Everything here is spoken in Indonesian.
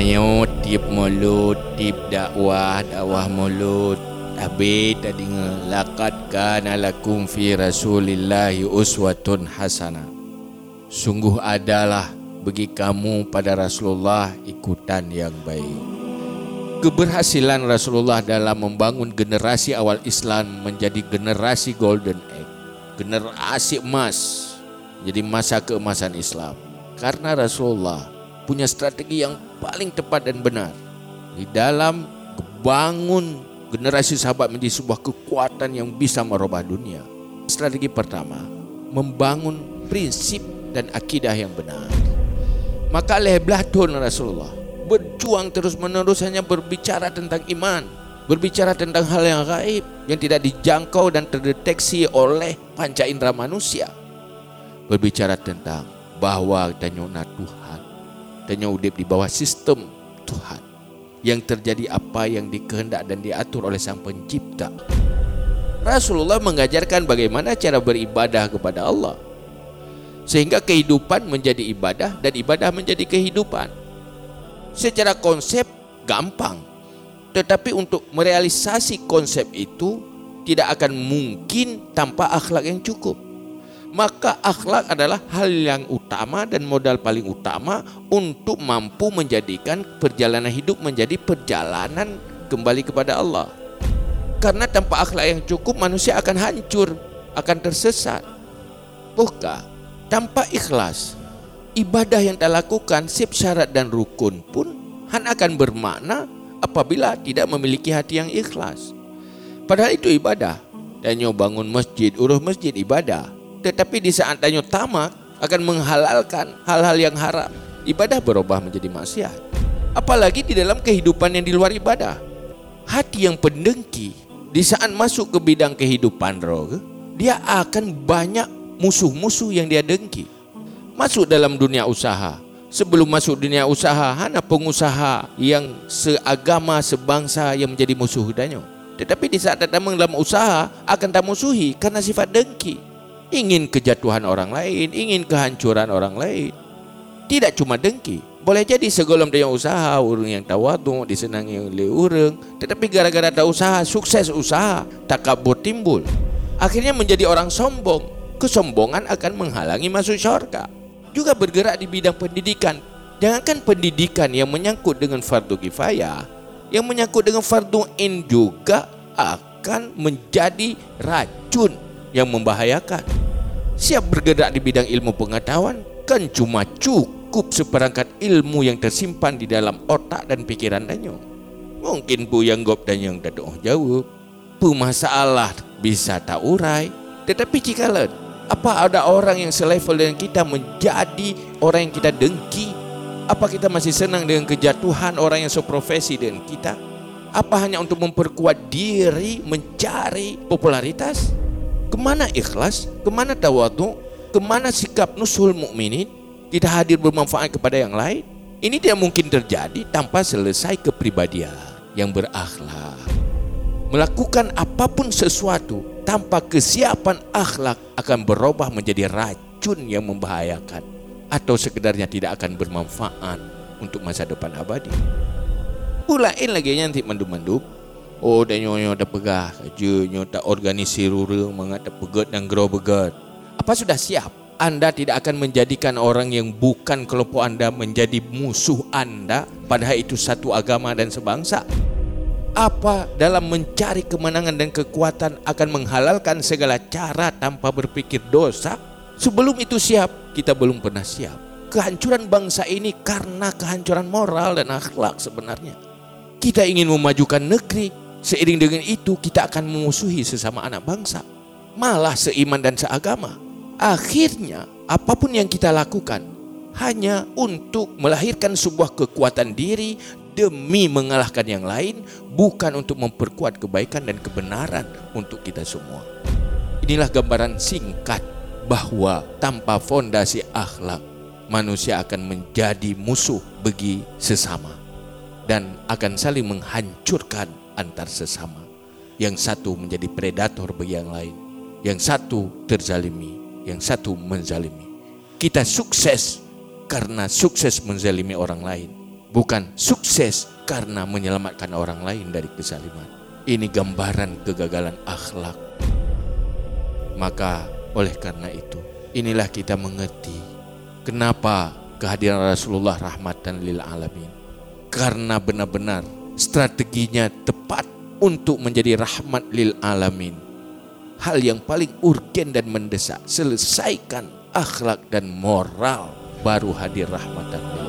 Tanya tip mulut, tip dakwah, dakwah mulut. Tapi tak dengar laqad kana lakum fi rasulillahi uswatun hasanah. Sungguh adalah bagi kamu pada Rasulullah ikutan yang baik. Keberhasilan Rasulullah dalam membangun generasi awal Islam menjadi generasi golden age, generasi emas, jadi masa keemasan Islam. Karena Rasulullah punya strategi yang paling tepat dan benar di dalam bangun generasi sahabat menjadi sebuah kekuatan yang bisa merubah dunia. Strategi pertama, membangun prinsip dan akidah yang benar. Maka leblah tahun Rasulullah berjuang terus menerus hanya berbicara tentang iman, berbicara tentang hal yang gaib yang tidak dijangkau dan terdeteksi oleh panca indera manusia. Berbicara tentang bahwa tanyona Tuhan, tanya udip di bawah sistem Tuhan yang terjadi apa yang dikehendak dan diatur oleh Sang Pencipta. Rasulullah mengajarkan bagaimana cara beribadah kepada Allah. Sehingga kehidupan menjadi ibadah dan ibadah menjadi kehidupan secara konsep gampang. Tetapi untuk merealisasi konsep itu tidak akan mungkin tanpa akhlak yang cukup. Maka akhlak adalah hal yang utama dan modal paling utama untuk mampu menjadikan perjalanan hidup menjadi perjalanan kembali kepada Allah. Karena tanpa akhlak yang cukup manusia akan hancur, akan tersesat. Bukan tanpa ikhlas ibadah yang kita lakukan sip syarat dan rukun pun han akan bermakna apabila tidak memiliki hati yang ikhlas. Padahal itu ibadah. Danyo bangun masjid, urus masjid ibadah. Tetapi di saat danyo tamak akan menghalalkan hal-hal yang haram. Ibadah berubah menjadi maksiat. Apalagi di dalam kehidupan yang di luar ibadah. Hati yang pendengki di saat masuk ke bidang kehidupan roh, dia akan banyak musuh-musuh yang dia dengki masuk dalam dunia usaha. Sebelum masuk dunia usaha, hanya pengusaha yang seagama, sebangsa yang menjadi musuh danyo. Tetapi di saat datang dalam usaha akan tak musuhi karena sifat dengki. Ingin kejatuhan orang lain, ingin kehancuran orang lain. Tidak cuma dengki. Boleh jadi segolong dengan usaha, orang yang tawadu, disenangi oleh orang. Tetapi gara-gara ada usaha, sukses usaha, tak kabur timbul. Akhirnya menjadi orang sombong. Kesombongan akan menghalangi masuk syurga juga bergerak di bidang pendidikan. Jangankan pendidikan yang menyangkut dengan fardu kifayah, yang menyangkut dengan fardu in juga akan menjadi racun yang membahayakan. Siap bergerak di bidang ilmu pengetahuan kan cuma cukup seperangkat ilmu yang tersimpan di dalam otak dan pikiran danyo. Mungkin bu yang gop dan yang tak jawab. Masalah bisa tak urai. Tetapi jika apa ada orang yang selevel dengan kita menjadi orang yang kita dengki? Apa kita masih senang dengan kejatuhan orang yang seprofesi dengan kita? Apa hanya untuk memperkuat diri mencari popularitas? Ke mana ikhlas? Ke mana tawadu? Ke mana sikap nusul mukminin? Kita hadir bermanfaat kepada yang lain? Ini tidak mungkin terjadi tanpa selesai kepribadian yang berakhlak. Melakukan apa pun sesuatu tanpa kesiapan akhlak akan berubah menjadi racun yang membahayakan atau sekedarnya tidak akan bermanfaat untuk masa depan abadi. Pulain lagi nanti mandu-mandu. Oh, dan nyonya dah pegah. Je, nyonya tak organisir urang, mengat pegat dan grow begat. Apa sudah siap? Anda tidak akan menjadikan orang yang bukan kelompok Anda menjadi musuh Anda padahal itu satu agama dan sebangsa apa dalam mencari kemenangan dan kekuatan akan menghalalkan segala cara tanpa berpikir dosa? Sebelum itu siap, kita belum pernah siap. Kehancuran bangsa ini karena kehancuran moral dan akhlak sebenarnya. Kita ingin memajukan negeri, seiring dengan itu kita akan memusuhi sesama anak bangsa. Malah seiman dan seagama. Akhirnya, apa pun yang kita lakukan hanya untuk melahirkan sebuah kekuatan diri demi mengalahkan yang lain, bukan untuk memperkuat kebaikan dan kebenaran untuk kita semua. Inilah gambaran singkat bahwa tanpa fondasi akhlak, manusia akan menjadi musuh bagi sesama dan akan saling menghancurkan antar sesama. Yang satu menjadi predator bagi yang lain, yang satu terzalimi, yang satu menzalimi. Kita sukses karena sukses menzalimi orang lain bukan sukses karena menyelamatkan orang lain dari kezaliman. Ini gambaran kegagalan akhlak. Maka oleh karena itu, inilah kita mengerti kenapa kehadiran Rasulullah rahmatan lil alamin. Karena benar-benar strateginya tepat untuk menjadi rahmat lil alamin. Hal yang paling urgen dan mendesak, selesaikan akhlak dan moral baru hadir rahmatan